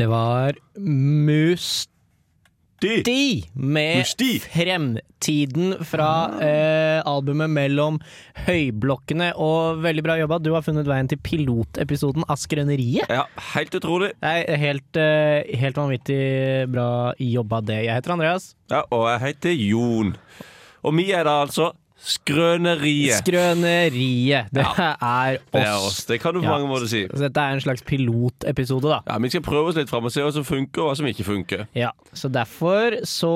Det var Musti med Musti. Fremtiden fra eh, albumet Mellom høyblokkene. Og veldig bra jobba. Du har funnet veien til pilotepisoden av Skrøneriet. Ja, helt utrolig. Det er helt, eh, helt vanvittig bra jobba, det. Jeg heter Andreas. Ja, og jeg heter Jon. Og vi er da altså Skrøneriet. Skrøneriet. Det er oss. Det er oss. Det kan du på Ja. mange måter si. Så dette er en slags pilotepisode, da. Ja, Vi skal prøve oss litt fram og se hva som funker, og hva som ikke funker. Ja, så derfor så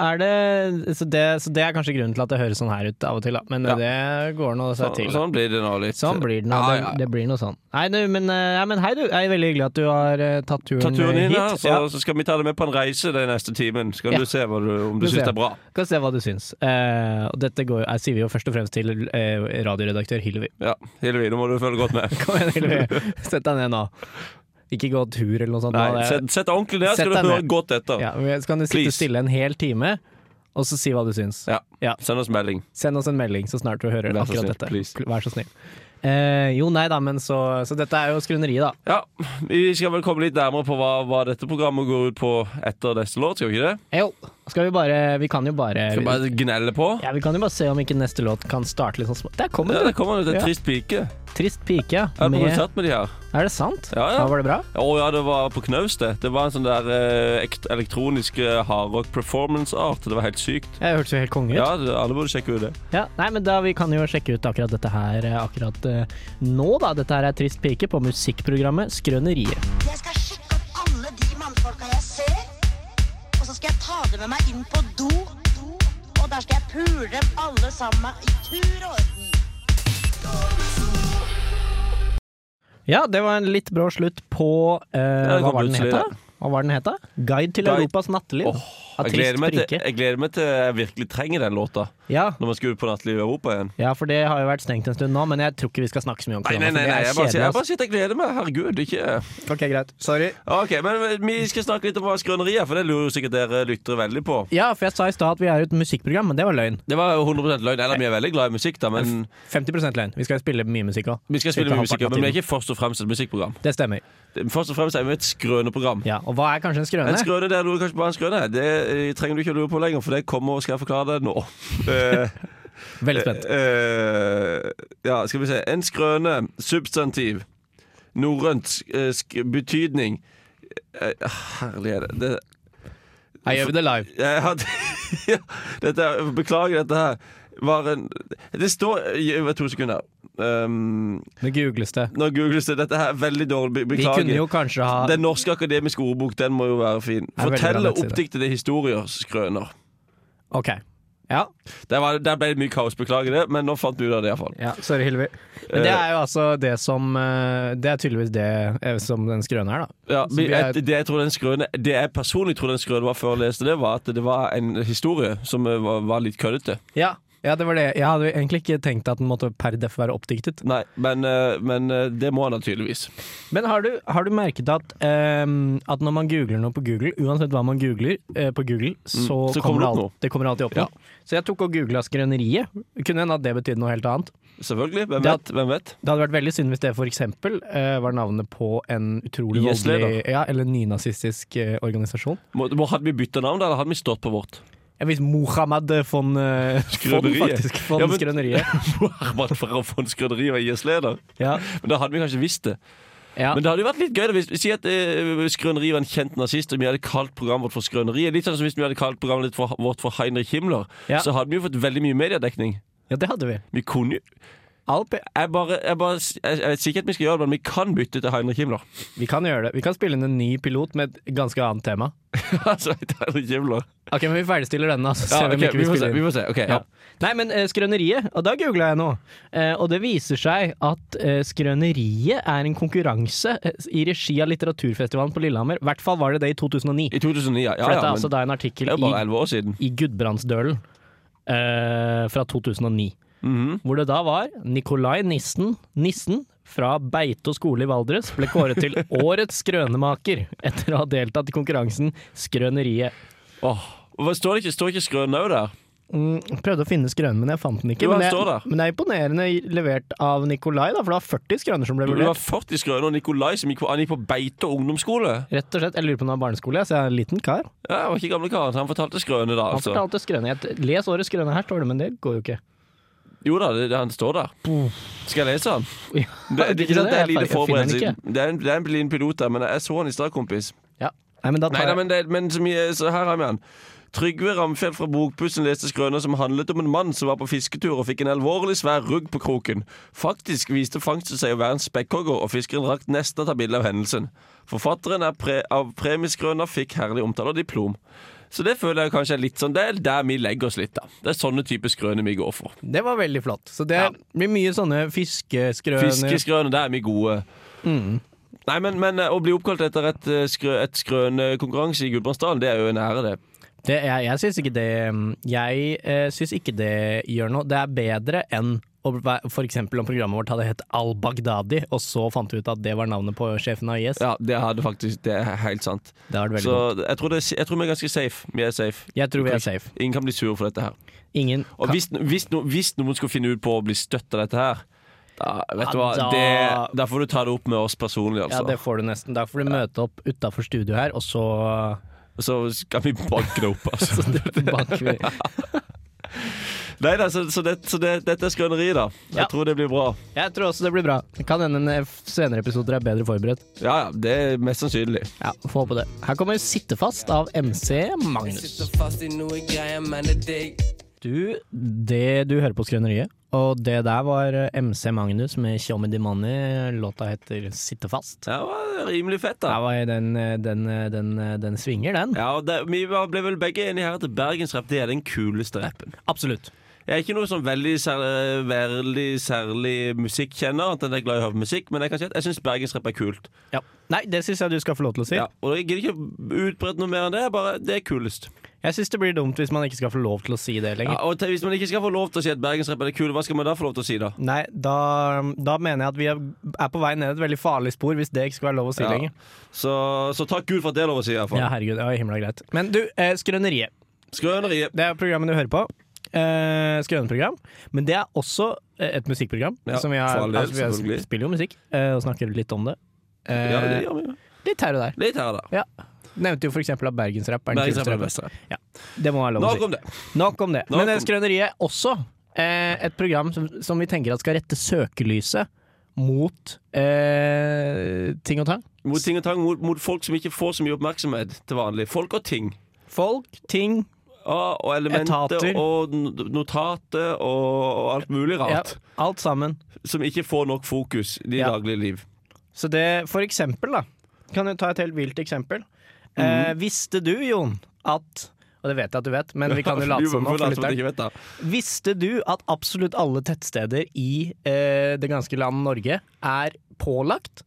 er det så, det så det er kanskje grunnen til at det høres sånn her ut av og til, da. Men Ja. det går nå seg Så, til. sånn blir det nå litt. Sånn blir det nå. Ja, Det, ja. det blir noe sånn. Nei, du, men, eh, ja, men hei, du. Det er veldig hyggelig at du har eh, tatt turen, tatt turen hit. her, så, Ja. så skal vi ta deg med på en reise den neste timen. Skal Ja. du se du, om du du syns det er bra. Skal se hva du syns. Uh, dette går, jeg sier vi jo først og fremst til eh, radioredaktør Hillevi. Ja, Hillevi, nå må du følge godt med. Kom igjen, Hillevi. Sett deg ned nå. Ikke gå tur eller noe sånt. Nei, sett, sett deg ordentlig ned, skal du høre godt etter. ja, så kan du sitte Please. stille en hel time, og så si hva du syns. Ja. Ja. Send oss melding. Send oss en melding så snart du hører Vær akkurat snill, dette. please. Vær så snill. Eh, jo, nei da, men så, så dette er jo skrøneriet, da. Ja, Vi skal vel komme litt nærmere på hva, hva dette programmet går ut på etter neste låt, skal vi ikke det? Jo, skal vi bare Vi kan jo bare, Skal vi bare gnelle på? ja, vi kan jo bare se om ikke neste låt kan starte litt sånn små Der kommer Ja, det! det kommer ut en Ja. trist pike. Trist pike, ja. Jeg har Med, produsert med de her. er det sant? Ja, ja. var det bra? Å ja, det var på knaus, det. Det var en sånn der eh, ekt- elektronisk eh, hardrock performance art. Det var helt sykt. Jeg hørtes jo helt konge ut. Ja, det, alle burde sjekke ut det. Ja, nei, men da Vi kan jo sjekke ut akkurat dette her eh, akkurat eh, nå, da. Dette her er Trist pike på musikkprogrammet Skrøneriet. Jeg skal skal jeg ta dem med meg inn på do. Og der skal jeg pule dem alle sammen i tur og orden. Ja, det var en litt brå slutt på eh, Hva var den het, da? Hva var den het, da? Guide til Guide- Europas natteliv. Åh, Jeg, gleder meg til, jeg gleder meg til jeg virkelig trenger den låta Ja, når man skal ut på nattliv i Europa igjen. ja, for det har jo vært stengt en stund nå, men jeg tror ikke vi skal snakke så mye om korona. nei, nei, nei, nei er jeg, bare, sier- jeg bare sier at jeg gleder meg. Herregud, ikke Ok, greit. Sorry. Ok, men vi skal snakke litt om skrøneriet, er, for det lurer jo sikkert dere lyttere veldig på. Ja, for jeg sa i stad at vi er et musikkprogram, men det var løgn. Det var jo 100 løgn. Eller vi er veldig glad i musikk, da, men 50% løgn. Vi skal spille mye musikk òg. vi skal spille mye musikk, men vi er ikke først og fremst et musikkprogram. Det stemmer. Først og fremst er vi et skrøneprogram. Ja, Og hva er kanskje en skrøne? En skrøne der lurer kanskje bare en skrøne. Det trenger du ikke å lure på lenger, for det kommer og skal jeg forklare det nå. Eh, Veldig spent. eh, ja, skal vi se. En skrøne. Substantiv. Norrønt. eh, betydning. Eh, herlighet. Det, Her gjør vi det live. jeg ja, dette, er- beklager, dette her var en Det står Gi meg To sekunder. Um, Nå googles det. nå googles det. Dette her er veldig dårlig. Beklager. ha Den norske akademiske ordbok Den må jo være fin. Fortelle oppdiktede historier, skrøner. Ok. Ja, Der, var, der ble det mye kaos, beklager det, men nå fant vi ut av det iallfall. ja sorry, Hilvi. Men det er jo altså det som eh, Det er tydeligvis det eh, som den skrøne er, da. Ja, vi, er- det jeg tror den skrøne Det jeg personlig tror den skrøne var før jeg leste det, var at det var en historie som eh, var, var litt køddete. Ja. Ja, det var det. Jeg hadde egentlig ikke tenkt at den måtte per def være oppdiktet. Nei, men, eh, men eh, det må han da tydeligvis. Men har du, har du merket at, um, at når man googler noe på Google, uansett hva man googler uh, på Google, så, Mm, så kommer det det, alt, det kommer alltid opp noe. Så jeg tok og googla skrøneriet. Kunne hende at det betydde noe helt annet. Selvfølgelig. Hvem Det vet? Hvem vet? Det hadde vært veldig synd hvis det for eksempel eh, var navnet på en utrolig voldelig ja, eller nynazistisk uh, organisasjon. Må, må, hadde vi bytta navn, da, eller hadde vi stått på vårt? Ja, hvis Mohammed von, Skrøderiet von Skrøneriet. faktisk, von Ja, men- Skrøneriet. Herman for å få en skrøneri var IS-leder. Ja, Men da hadde vi kanskje visst det. ja. Men det hadde jo vært litt gøy hvis Si at eh, Skrøneriet var en kjent nazist, og vi hadde kalt programmet vårt for Skrøneriet. Litt sånn som hvis vi hadde kalt programmet vårt for Heinrich Himmler. Ja. Så hadde vi jo fått veldig mye mediedekning. ja, det hadde vi. Vi kunne jo Alp, jeg, bare, jeg, bare, jeg, jeg vet ikke at vi skal gjøre det, men vi kan bytte til Heinrich Himmler. vi kan gjøre det. Vi kan spille inn en ny pilot med et ganske annet tema. altså, Heinrich Himmler. Ok, men vi ferdigstiller denne, så Ja, ser vi om ikke vi, vi får se, spiller vi inn. får se. Ok, ja. Ja. Nei, men uh, Skrøneriet, og da googla jeg nå, uh, og det viser seg at uh, Skrøneriet er en konkurranse i regi av Litteraturfestivalen på Lillehammer. I hvert fall var det det i 2009. I 2009, ja. For dette ja er altså da en artikkel i, i Gudbrandsdølen fra 2009. Mhm. Hvor det da var Nikolai Nissen, Nissen fra Beito skole i Valdres ble kåret til årets skrønemaker etter å ha deltatt i konkurransen Skrøneriet. Oh, Står det ikke, står ikke Skrøne òg der? Mm, prøvde å finne skrønen, men jeg fant den ikke. Jo, han men, det, men det er imponerende levert av Nikolai, da, for det var 40 skrøner som ble Det var vurdert. 40 skrøner, og Nikolai som gikk på, han gikk på Beite ungdomsskole. Rett og slett, Jeg lurer på om han var barneskole, så jeg er en liten kar. Ja, han var ikke gamle karen, han fortalte skrøne da, Han altså. fortalte skrøne. Jeg- Les årets skrøne her, står det, men det går jo ikke. Jo da, det, det, han står der. Skal jeg lese han? Ja, Det, det, sant, det er lite forberedt forberedelse. Det er en, det er en liten pilot der, men jeg så han i stad, kompis. Ja. Nei, men da tar Nei da, men, det, men så, mye, så her har vi han. Trygve Ramfjell fra Bokpussen leste skrøner som handlet om en mann som var på fisketur og fikk en alvorlig svær rugg på kroken. Faktisk viste fangsten seg å være en spekkhogger, og fiskeren rakk nesten å ta bilde av hendelsen. Forfatteren er pre av premieskrøna fikk herlig omtale og diplom. Så det føler jeg kanskje er litt sånn Det er der vi legger oss litt, da. Det er sånne typer skrøner vi går for. Det var veldig flott. Så det Ja. blir mye sånne fiskeskrøner. Fiskeskrøner, der er vi gode. Mm. Nei, men, men eh, å bli oppkalt etter et, eh, skrø, et skrønekonkurranse i Gudbrandsdalen, det er jo en ære, det. Det, jeg jeg syns ikke det Jeg eh, syns ikke det gjør noe. Det er bedre enn for eksempel om programmet vårt hadde hett Al-Baghdadi, og så fant vi ut at det var navnet på sjefen av IS. Ja, det faktisk Det er helt sant. Det har vært veldig Så godt. jeg tror, det, jeg tror vi er ganske safe. Vi er safe. Jeg tror vi er safe. Ingen kan bli sur for dette her. Ingen Og hvis, hvis, no, hvis noen skulle finne ut på å bli støtt av dette her, da, vet du Ja, hva, da- det, da får du ta det opp med oss personlig, Ja, altså. det får du nesten. Da får du møte opp utafor studio her, og så, Så skal vi banke det opp, altså. så banker vi. Nei da, så, så, det, så det, dette er skrøneri, da. Jeg Ja. tror det blir bra. Jeg tror også det blir bra. Det kan hende en senere episoder er bedre forberedt. Ja ja, det er mest sannsynlig. Ja, Få håpe det. Her kommer 'Sitte fast' av MC Magnus. Sitter fast i noe greier, men det er digg. Du, det du hører på Skrøneriet, og det der var eh, MC Magnus med Tjommi Di Money. Låta heter 'Sitte fast'. Det var rimelig fett, Ja, da. var den, den, den, den svinger, den. Ja, og det, Vi var- ble vel begge enige her at bergensrapp det er den kuleste rappen. Absolutt. Jeg er ikke noe sånn veldig særlig, veldig særlig musikkjenner, enn jeg er glad i å høre musikk, men jeg kan si at jeg syns bergensrapp er kult. Ja. Nei, det syns jeg du skal få lov til å si. Ja, og jeg gidder ikke utbredt noe mer enn det, bare det er kulest. Jeg syns det blir dumt hvis man ikke skal få lov til å si det Ja, lenger. og Hvis man ikke skal få lov til å si at bergensrapp er kult, hva skal man da få lov til å si, da? Nei, da, da mener jeg at vi er, på vei ned et veldig farlig spor, hvis det ikke skal være lov å si Ja. lenger. Så, så takk Gud for at det er lov å si, i hvert fall. Ja, herregud. Ja, himla greit. Men du, eh, Skrøneriet. Skrøneriet. Det er programmet du hører på. Eh, Skrøneprogram. Men det er også eh, et musikkprogram. Ja, som vi har, del, altså, vi spiller jo musikk eh, og snakker litt om det. Eh, Ja, det gjør vi jo. Litt her og der. Litt her og der. Ja. Nevnte jo for eksempel at bergensrapp er den kuleste rappen. Ja, det må være lov å si. om det. Nok om det. Nok Men eh, om- Skrøneriet er også eh, et program som, som vi tenker at skal rette søkelyset mot eh, ting og tang. Mot ting og tang, mot, mot folk som ikke får så mye oppmerksomhet til vanlig. Folk og ting. Folk, ting, Ja, og elementer Etater. og notater og, og alt mulig ja, rart. alt sammen. Som ikke får nok fokus i Ja. daglige liv. Så det, for eksempel, da. Kan du ta et helt vilt eksempel? Eh, Mhm. visste du, Jon, at Og det vet jeg at du vet, men vi kan jo late som nå. Visste du at absolutt alle tettsteder i eh, det ganske land Norge er pålagt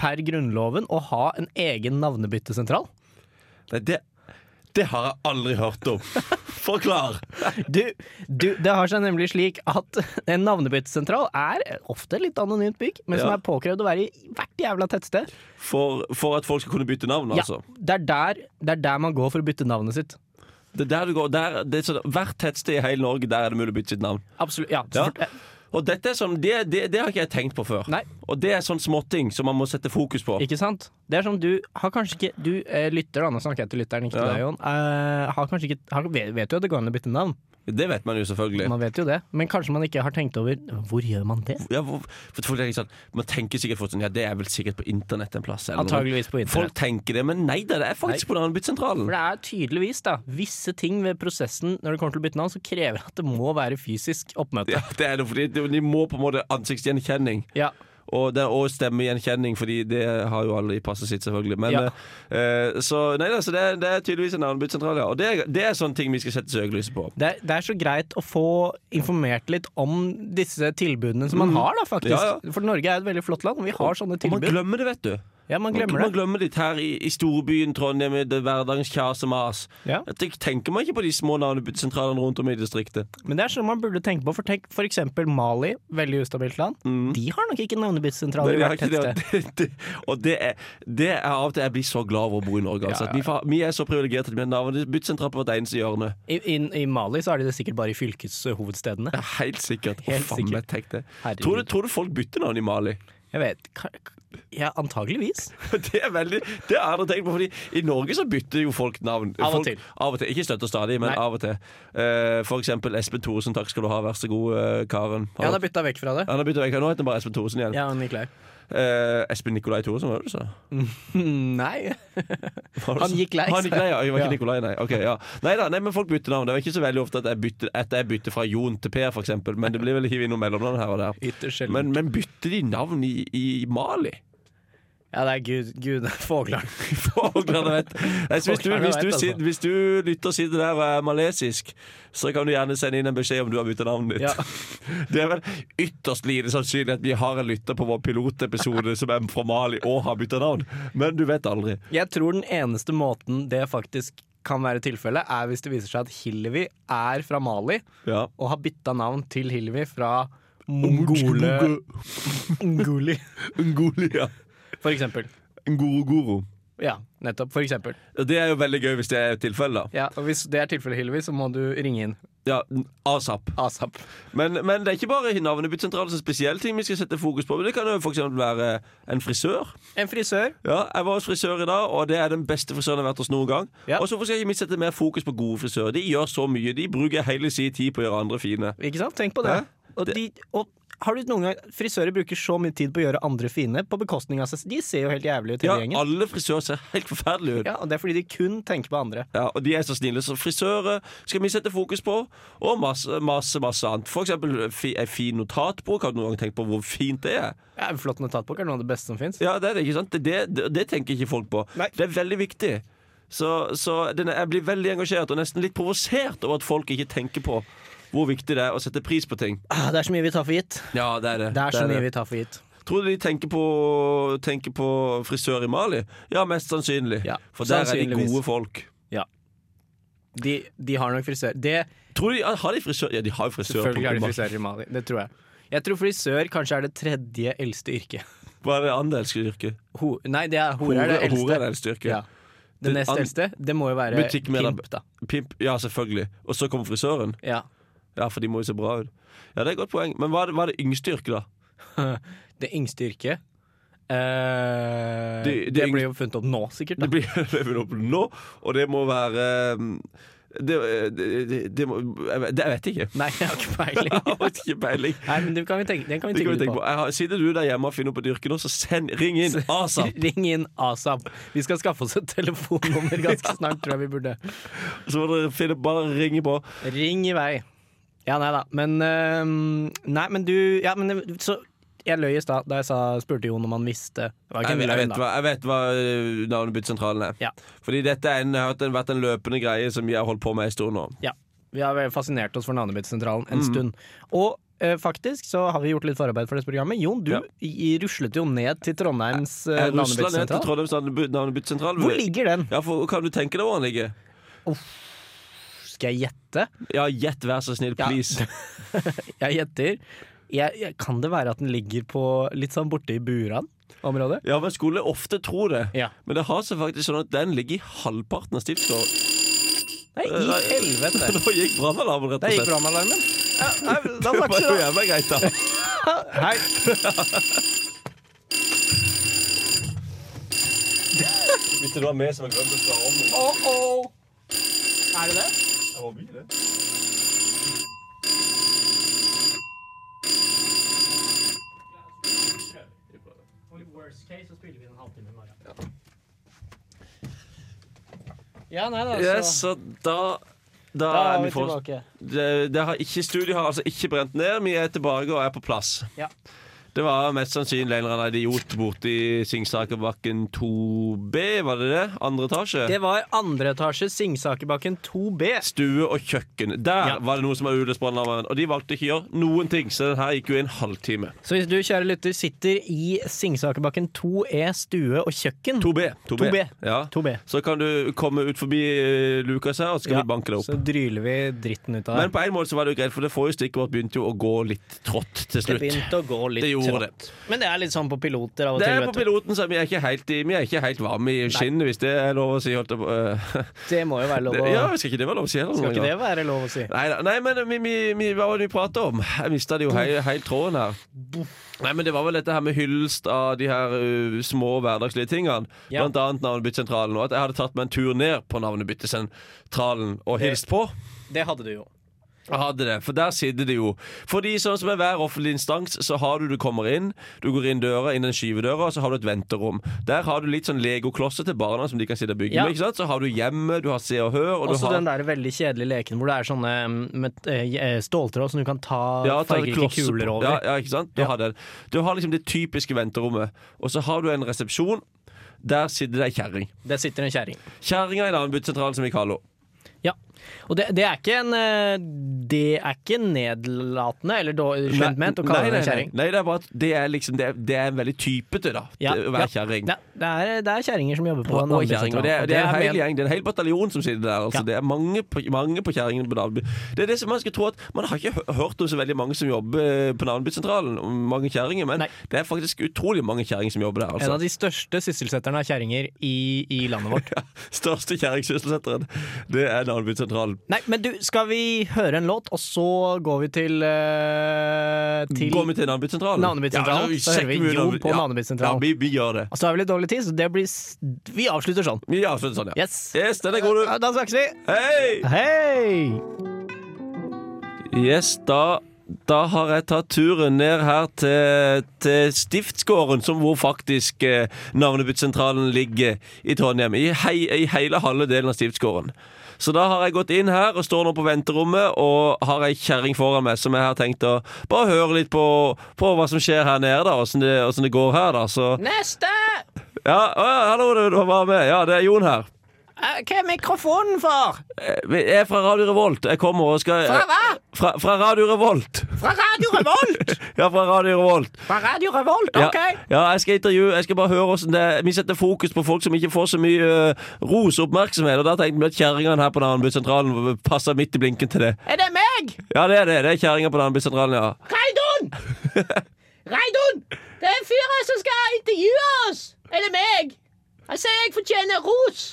per Grunnloven å ha en egen navnebyttesentral? Nei, det, det har jeg aldri hørt om. Forklar! Du, du, det har seg nemlig slik at en navnebyttesentral er ofte litt anonymt bygg, men som Ja. er påkrevd å være i hvert jævla tettsted. For, for at folk skal kunne bytte navn, Ja, altså. det, er der, det er der man går for å bytte navnet sitt. Det er der du går, der, det er så, hvert tettsted i hele Norge Der er det mulig å bytte sitt navn. Absolutt. Ja, Ja. Og dette er sånn, det, det, det har ikke jeg tenkt på før. Nei. Og det er sånn småting som man må sette fokus på. Ikke sant? Det er som du har kanskje ikke Du eh, lytter, da, nå snakker jeg til lytteren, ikke til Ja. deg, Jon. Eh, har kanskje ikke har, vet, vet jo at det går an å bytte navn. Det vet man jo selvfølgelig. Man vet jo det. Men kanskje man ikke har tenkt over hvor gjør man det? Ja, hvor, for folk tenker sånn, Man tenker sikkert fort sånn Ja, det er vel sikkert på internett en plass. Antageligvis på Folk tenker det, men nei da, det er faktisk på navnebyttsentralen. For det er tydeligvis da visse ting ved prosessen når det kommer til å bytte navn, som krever at det må være fysisk oppmøte. Ja, det er det, fordi de må på en måte ansiktsgjenkjenning. Ja. Og, det, og stemmegjenkjenning, fordi det har jo alle i passet sitt, selvfølgelig. Men, Ja. eh, så nei, altså, det, det er tydeligvis en navnebyttesentral, ja. Og det, det er sånne ting vi skal sette søkelyset på. Det, det er så greit å få informert litt om disse tilbudene som man har, da, faktisk. Mm. Ja, ja. For Norge er et veldig flott land, og vi har sånne tilbud. Og man glemmer det, vet du. Ja, man Man, glemmer man det. glemmer litt her i, i storbyen Trondheim, i det hverdagens kjas og mas. Ja. Tenker man ikke på de små navnebyttesentralene rundt om i distriktet. Men det er sånn man burde tenke på. For tenk for eksempel Mali, veldig ustabilt land. De har nok ikke navnebyttesentral i Mm. Hvert tettsted. og det, er, det er av og til jeg blir så glad over å bo i Norge. Altså, vi, vi er så privilegerte at vi har navnebyttesentral på hvert eneste hjørne. I, in, I Mali så er de det sikkert bare i fylkeshovedstedene. Ja, helt sikkert. Helt sikkert. Tror du, tror du folk bytter navn i Mali? Jeg vet Ja, antageligvis. Det er veldig Det har jeg aldri tenkt på, fordi i Norge så bytter jo folk navn. Av og folk, til. Av og til. Ikke støtt og stadig, men Nei. av og til. Uh, for eksempel Espen Thoresen, takk skal du ha, vær så god, uh, karen. Ja, han har bytta vekk fra det. Han har vekk, nå heter han bare Espen Thoresen igjen. Ja, han gikk lei. Eh, Espen Nikolai Thoresen, var det du sa? Nei. Han gikk lei. Han gikk lei, ja. Jeg var ikke Ja. Nikolai, nei. Okay, ja. Nei da, nei, men folk bytter navn. Det er ikke så veldig ofte at jeg bytter, at jeg bytter fra Jon til Per, eksempel. Men det blir vel hivet inn noen mellomnavn her og der. Men, men bytter de navn i, i Mali? Ja, det er Gud, Gud Fogleren. Foglene vet. Nei, hvis, du, hvis, du, vet, altså. hvis du lytter og sitter der og er malesisk, så kan du gjerne sende inn en beskjed om du har byttet navnet ditt. Ja. Det er vel ytterst lite sannsynlig at vi har en lytter på vår pilotepisode som er fra Mali og har byttet navn, men du vet aldri. Jeg tror den eneste måten det faktisk kan være tilfellet, er hvis det viser seg at Hillevi er fra Mali Ja. og har bytta navn til Hillevi fra Mongole Ngoli, Ungolia. For eksempel. Ngorogoro. Ja, nettopp. For eksempel. Det er jo veldig gøy hvis det er tilfellet. da. Ja, og Hvis det er tilfellet, Hillevi, så må du ringe inn Ja, asap. asap. Men, men det er ikke bare navnebyttesentralen som spesielle ting vi skal sette fokus på. Men Det kan jo f.eks. være en frisør. En frisør. Ja, Jeg var hos frisør i dag, og det er den beste frisøren jeg har vært hos noen gang. Ja. Og så skal vi sette mer fokus på gode frisører. De gjør så mye. De bruker hele sin tid på å gjøre andre fine. Ikke sant? Tenk på det. Hæ? Og, de, og har du noen gang Frisører bruker så mye tid på å gjøre andre fine på bekostning av seg De ser jo helt jævlig ut, Ja, gjengen. Alle frisører ser helt forferdelige ut. Ja, og det er fordi de kun tenker på andre. Ja, og de er så snille. Så frisører skal vi sette fokus på, og masse, masse, masse annet. For eksempel en fin notatbok. Har du noen gang tenkt på hvor fint det er? Ja, en Flott notatbok er noe av det beste som fins. Ja, det er det, ikke sant? Det, det, det tenker ikke folk på. Nei. Det er veldig viktig. Så, så denne, jeg blir veldig engasjert og nesten litt provosert over at folk ikke tenker på hvor viktig det er å sette pris på ting. Ah, det er så mye vi tar for gitt. Ja, det er det. Det er så det. mye vi tar for gitt. Tror du de tenker på, tenker på frisør i Mali? Ja, mest sannsynlig. Ja, For der er de gode folk. De, de har nok frisør. Det, Tror du de, Har de frisør? Ja, de har jo frisør. selvfølgelig har de frisør i Mali. Det tror jeg. Jeg tror frisør kanskje er det tredje eldste yrket. Hva er det andre eldste yrket? Ho, nei, det er, hore er det Hore eldste. er det eldste yrket. Ja. Det Det nest eldste, det må jo være pimp, da. Pimp, ja, selvfølgelig. Og så kommer frisøren. Ja. Ja, for de må jo se bra ut. Ja, det er et godt poeng. Men hva er det, hva er det yngste yrket, da? Det yngste yrket eh, Det- det Det blir jo funnet opp nå, sikkert. Da. Det blir funnet opp nå, og det må være um, det, det, må jeg vet- ikke. Nei, jeg har ikke peiling. Jeg har ikke peiling. Nei, men det kan vi tenke, kan vi tenke, kan vi tenke på. på. Har, sitter du der hjemme og finner opp et yrke nå, så send, ring inn asap. Ring inn ASAP. Vi skal skaffe oss et telefonnummer ganske snart, tror jeg vi burde. Så må dere finne, bare ringe på. Ring i vei. Ja, nei da. Men øhm, Nei, men du Ja, men så jeg løy i stad da jeg sa, spurte Jon om han visste. Jeg, jeg, vet hva, jeg vet hva uh, navnebyttesentralen er. Ja. Fordi dette en, har vært en løpende greie som vi har holdt på med en stund nå. Ja. Vi har fascinert oss for Navnebyttesentralen Mm. en stund. Og eh, faktisk så har vi gjort litt forarbeid for dette programmet. Jon, du Ja. i, ruslet jo ned til Trondheims navnebyttesentral Jeg rusla ned til navnebyttesentral. Trondheims navnebyttesentral. Hvor ligger den? Ja, for, Kan du tenke deg hvor den ligger? Skal jeg gjette? Ja, gjett, vær så snill, Ja. please. Jeg gjetter. Jeg, jeg, kan det være at den ligger på litt sånn borte i Buran-området? Ja, men skulle ofte tro det. Ja. Men det har seg faktisk sånn at den ligger i halvparten av Stiftsgård. Nei, i helvete! Nå gikk brannalarmen, rett og gikk slett. brannalarmen. Ja, nei, da var det jo jævla greit, da. Hei. Hvis det var meg som har glemt å svare om Oh, oh. Er det det? Jeg håper ikke det. Worst case så spiller vi en halvtime i morgen. Ja, nei da, Yes, så da da, Da er er vi vi tilbake. det, det har ikke, studiet har altså ikke brent ned. Vi er tilbake og er på plass. Ja. Det var mest sannsynlig en eller annen idiot borte i Singsakerbakken 2B, var det det? Andre etasje? Det var andre etasje Singsakerbakken 2B. Stue og kjøkken. Der Ja. var det noen som var utløst og de valgte ikke å gjøre noen ting, så den her gikk jo i en halvtime. Så hvis du, kjære lytter, sitter i Singsakerbakken 2E stue og kjøkken 2B. 2B. Ja. 2B. Så kan du komme ut forbi eh, Lukas her, og så skal Ja, vi banke deg opp. Så dryler vi dritten ut av Men på en måte så var det jo greit, for det forrige stikket vårt begynte jo å gå litt trått til Det begynte å gå litt gjorde det. Men det er litt sånn på piloter av og Det til. er på piloten, så vi er ikke helt, i, vi er ikke helt varme i skinnet, hvis det er lov å si. Holdt eh. Det må jo være lov å Det- Ja, skal ikke det være lov å si? Eller, Skal ikke det være lov å si? Nei, nei, men vi, vi, vi, hva var det vi pratet om? Jeg mista det jo helt helt tråden her. Nei, men Det var vel dette her med hyllest av de her uh, små hverdagslige tingene. Ja. Blant annet Navnebyttesentralen. Og at jeg hadde tatt meg en tur ned på Navnebyttesentralen og hilst på. Det hadde du jo. Hadde det, for der sitter det jo Fordi sånn som er hver offentlig instans, så har du du kommer inn, du går inn døra, inn den skyvedøra, og så har du et venterom. Der har du litt sånn legoklosser til barna som de kan sitte og bygge Ja. med. ikke sant? Så har du hjemmet, du har Se og Hør, og Også har den der veldig kjedelige leken hvor det er sånne mm, med eh, ståltråd som du kan ta ja, fargerike kuler over. Ja, ja, ikke sant? Du, Ja. har du har liksom det typiske venterommet, og så har du en resepsjon. Der sitter det ei kjerring. Sitter en kjerring. Kjerringa i Navnebyttesentralen, som vi kaller henne. Ja. Og det, det er ikke en eh, Det er ikke nedlatende eller då- skjønt ment å kalle det en kjerring. nei, det er bare at det er liksom Det er, det er veldig typete, da. Ja, det, å ja. være kjerring. Det, er, det er kjerringer som jobber på Og, og kjerring. Og det, er- det er en hel gjeng, det er en hel bataljon som sitter der. Altså. Ja. Det er mange mange på kjerringene på Navneby. Det er det som man skal tro at Man har ikke hørt om så veldig mange som jobber eh, på Navnebysentralen, mange kjerringer, men Nei. det er faktisk utrolig mange kjerringer som jobber der. En Altså. av de største sysselsetterne av kjerringer i, i landet vårt. Største kjerringsysselsetteren, det er Navnebysentralen. Nei, men du, skal vi høre en låt, og så går vi til, uh, til Går vi til Navnebysentralen? Ja, så hører vi Jo på ja, Navnebysentralen. Ja, vi, vi gjør det. Og så har vi litt dårlig tid, så det blir Vi avslutter sånn. Vi avslutter sånn, ja. Yes. Yes, den er god, du. Da snakkes vi. Hei! Hei! Yes, da, da har jeg tatt turen ned her til, til Stiftsgården, som hvor faktisk eh, navnebyttsentralen ligger i Trondheim. I, hei, I hele halve delen av Stiftsgården. Så da har jeg gått inn her og står nå på venterommet og har ei kjerring foran meg som jeg har tenkt å bare høre litt på, på hva som skjer her nede, da. Åssen det, det går her, da. Så Neste! ja, å, hallo, du, du var med. Ja, det er Jon her. Eh, Hva er mikrofonen for? Eh, Jeg er fra Radio Revolt. Jeg kommer og skal Fra hva? Fra, fra Radio Revolt. Fra Radio Revolt! Ja, fra Radio Revolt. Fra Radio Revolt, OK. ja, jeg skal intervjue Jeg skal bare høre hvordan det er. Vi setter fokus på folk som ikke får så mye uh, ros og oppmerksomhet. Og da tenkte vi at kjerringene her på Navnebysentralen passer midt i blinken til det. Er det meg? Ja, det er det. Det er kjerringa på Navnebysentralen, ja. Reidun! Reidun! Det er fyren som skal intervjue oss! Er det meg? Sier jeg fortjener ros.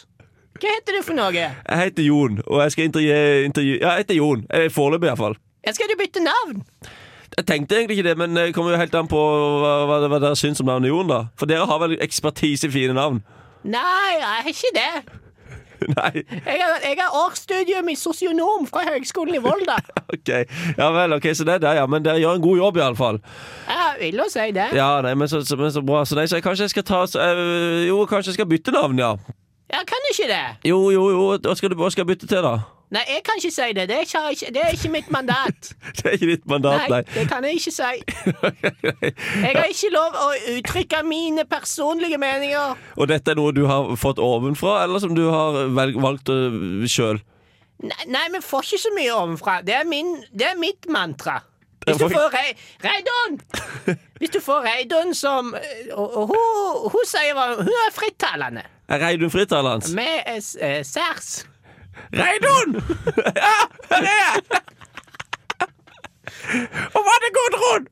Hva heter du for noe? Jeg heter Jon, og jeg skal intervjue, intervju Ja, jeg heter Jon. Foreløpig, iallfall. Skal du bytte navn? Jeg tenkte egentlig ikke det, men det kommer jo helt an på hva, hva, hva dere syns om navnet Jon, da. For dere har vel ekspertise i fine navn? Nei, jeg har ikke det. Nei, Jeg har, årsstudium i sosionom fra Høgskolen i Volda. OK. Ja vel, ok, så det er det, ja. Men dere gjør en god jobb, iallfall. Jeg vil jo si det. Ja, nei, men så, så, men så bra. Så, nei, så jeg, kanskje jeg skal ta så, øh, Jo, kanskje jeg skal bytte navn, ja. Jeg kan ikke det. Jo, jo, jo. Hva skal du hva skal jeg bytte til, da? Nei, jeg kan ikke si det. Det er ikke, det er ikke mitt mandat. Det er ikke ditt mandat, Nei, nei. det kan jeg ikke si. Jeg har ikke lov å uttrykke mine personlige meninger. Og dette er noe du har fått ovenfra, eller som du har velg, valgt sjøl? Nei, nei, vi får ikke så mye ovenfra. Det er, min, det er mitt mantra. Hvis du får Re Reidun Hvis du får Reidun som Og, og hun, hun sier hva Hun er frittalende. Er Reidun Frittalens? Med eh, s- eh, særs. Reidun! Ja, her er jeg! Og hva er det Gudrun?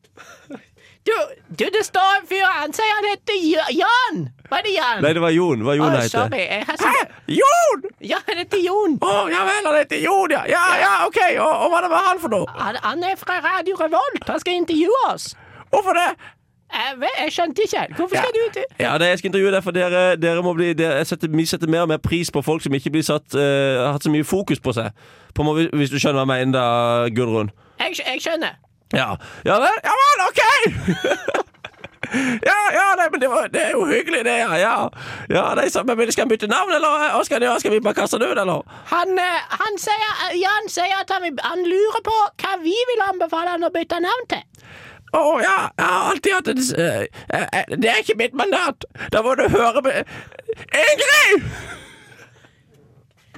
Du, du, det står en fyr Han sier han heter Jan. Var det Jan? Nei, det var Jon. Hva Jon oh, heter sorry. Jeg har. Jon! Ja, han heter Jon. Å, ja vel, han heter Jon, ja. Ja, ja, OK. Og, og hva er med han for noe? Han, han er fra Radio Revolt. Han skal intervjue oss. Hvorfor det? Jeg, jeg skjønte ikke helt. Hvorfor skal du til Ja, det jeg skal intervjue deg, for dere, dere må bli dere, setter, Vi setter mer og mer pris på folk som ikke blir satt uh, har hatt så mye fokus på seg. På, hvis du skjønner hva jeg mener, da, Gudrun. Jeg, jeg skjønner. Ja. Ja vel, ja vel, OK! ja, ja, nei, men det, var, det er jo hyggelig, det, ja. Ja, ja nei, så, men Skal han bytte navn, eller hva skal? Skal vi bare kaste det ut, eller? Han, eh, han sier, Jan sier at han, han lurer på hva vi vil anbefale han å bytte navn til. Å ja, jeg har alltid hatt en s- eh, eh, Det er ikke mitt mandat. Da må du høre med Ingrid!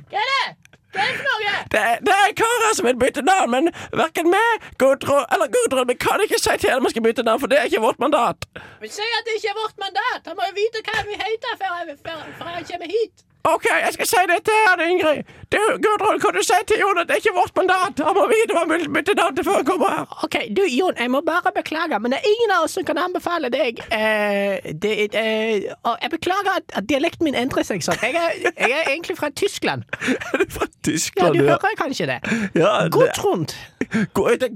Hva er det? Hva er det for noe? Det, det er en kar som vil bytte navn, men verken meg, Gudrun eller Gudrun Vi kan ikke si til henne vi skal bytte navn, for det er ikke vårt mandat. Vi sier at det ikke er vårt mandat. Han må jo vite hva vi heter før han kommer hit. OK, jeg skal si det til henne, Ingrid. Du, Gudrun, kan du si til Jon at det er ikke vårt mandat? Han må vite hva han bytte navn til før han kommer her. OK, du Jon, jeg må bare beklage, men det er ingen av oss som kan anbefale deg eh, det, eh, og Jeg beklager at, at dialekten min endrer seg sånn. Jeg er, jeg er egentlig fra Tyskland. Er du fra Tyskland? Ja, du ja? hører kanskje det? Ja, det- Gudrun. Det er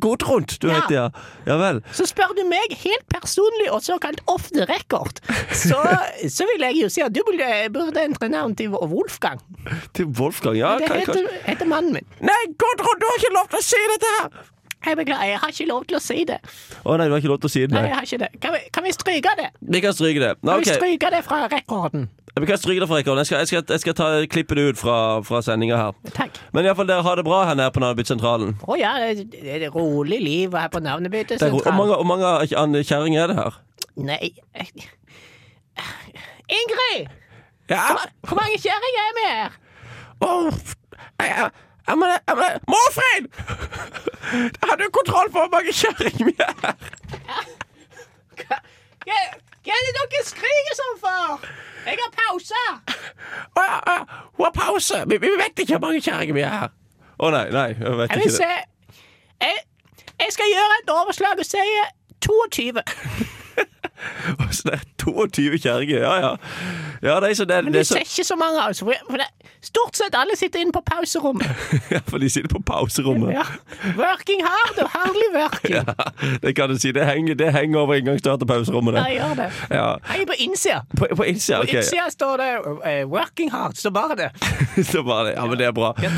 du Ja. heter, ja. Ja vel. Så spør du meg helt personlig og såkalt off the record, så, så vil jeg jo si at du burde, burde endre navn til Wolfgang. Til Wolfgang, ja. Det heter, heter mannen min. Nei, Gudrun, du har ikke lov til å si dette her! Jeg beklager, jeg har ikke lov til å si det. Å nei, du har ikke lov til å si det, Nei, nei. jeg har ikke det. Kan vi, kan vi stryke det? Vi kan stryke det. Nå, Kan okay. vi stryke det fra rekorden? Vi kan stryke det fra rekorden. Jeg skal, jeg skal, jeg skal ta, klippe det ut fra, fra sendinga her. Takk. Men iallfall, dere har det bra her nede på Navnebytsentralen. Å ja, det det er et rolig liv her på Det er Hvor mange, hvor mange kjerringer er det her? Nei Ingrid! Ja, Hvor mange kjerringer er vi her? Åh, jeg, jeg, jeg må, jeg må, Målfrid! Har du kontroll på hvor mange kjerringer vi er her? Hva, hva hva er det dere skriker sånn for? Jeg har pause. Å ja, å ja, hun har pause. Vi, vi vet ikke hvor mange kjerringer vi er her. Å nei, nei, jeg vet Jeg vil ikke se det. jeg, jeg skal gjøre et overslag og si 22. Så det er 22 kjerringer, ja ja. Ja, det er så det, Men det du er så, ser ikke så mange, altså. For det, stort sett alle sitter inne på pauserommet. ja, for de sitter på pauserommet. Ja. Working hard og herlig working. Ja, det kan du si. Det henger, det henger over inngangsdøra til pauserommet. Det. jeg gjør det. Ja. Er på innsida. På, på innsida, På innsida står det uh, 'working hard'. Står bare det. Så bare det. Ja, men det er bra. Ja,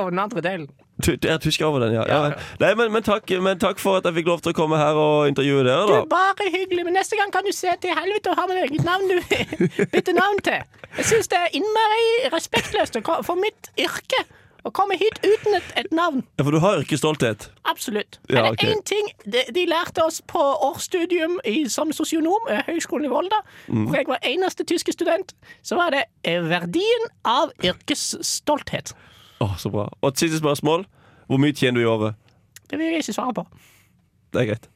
over den andre delen. Tu- Det er tysk over den, ja. ja. Nei, men, men, takk, men takk for at jeg fikk lov til å komme her og intervjue dere, da. Du, bare hyggelig, men neste gang kan du se til helvete og ha med eget navn du bytter navn til. Jeg syns det er innmari respektløst for mitt yrke å komme hit uten et, et navn. Ja, For du har yrkesstolthet. Absolutt. Ja, er det én ting de, de lærte oss på årsstudium i, som sosionom, ved Høgskolen i Volda, Mm. hvor jeg var eneste tyske student, så var det eh, verdien av yrkesstolthet. Å, så bra. Og et siste spørsmål. Hvor mye tjener du i året? Det vil jeg ikke svare på. Det er greit.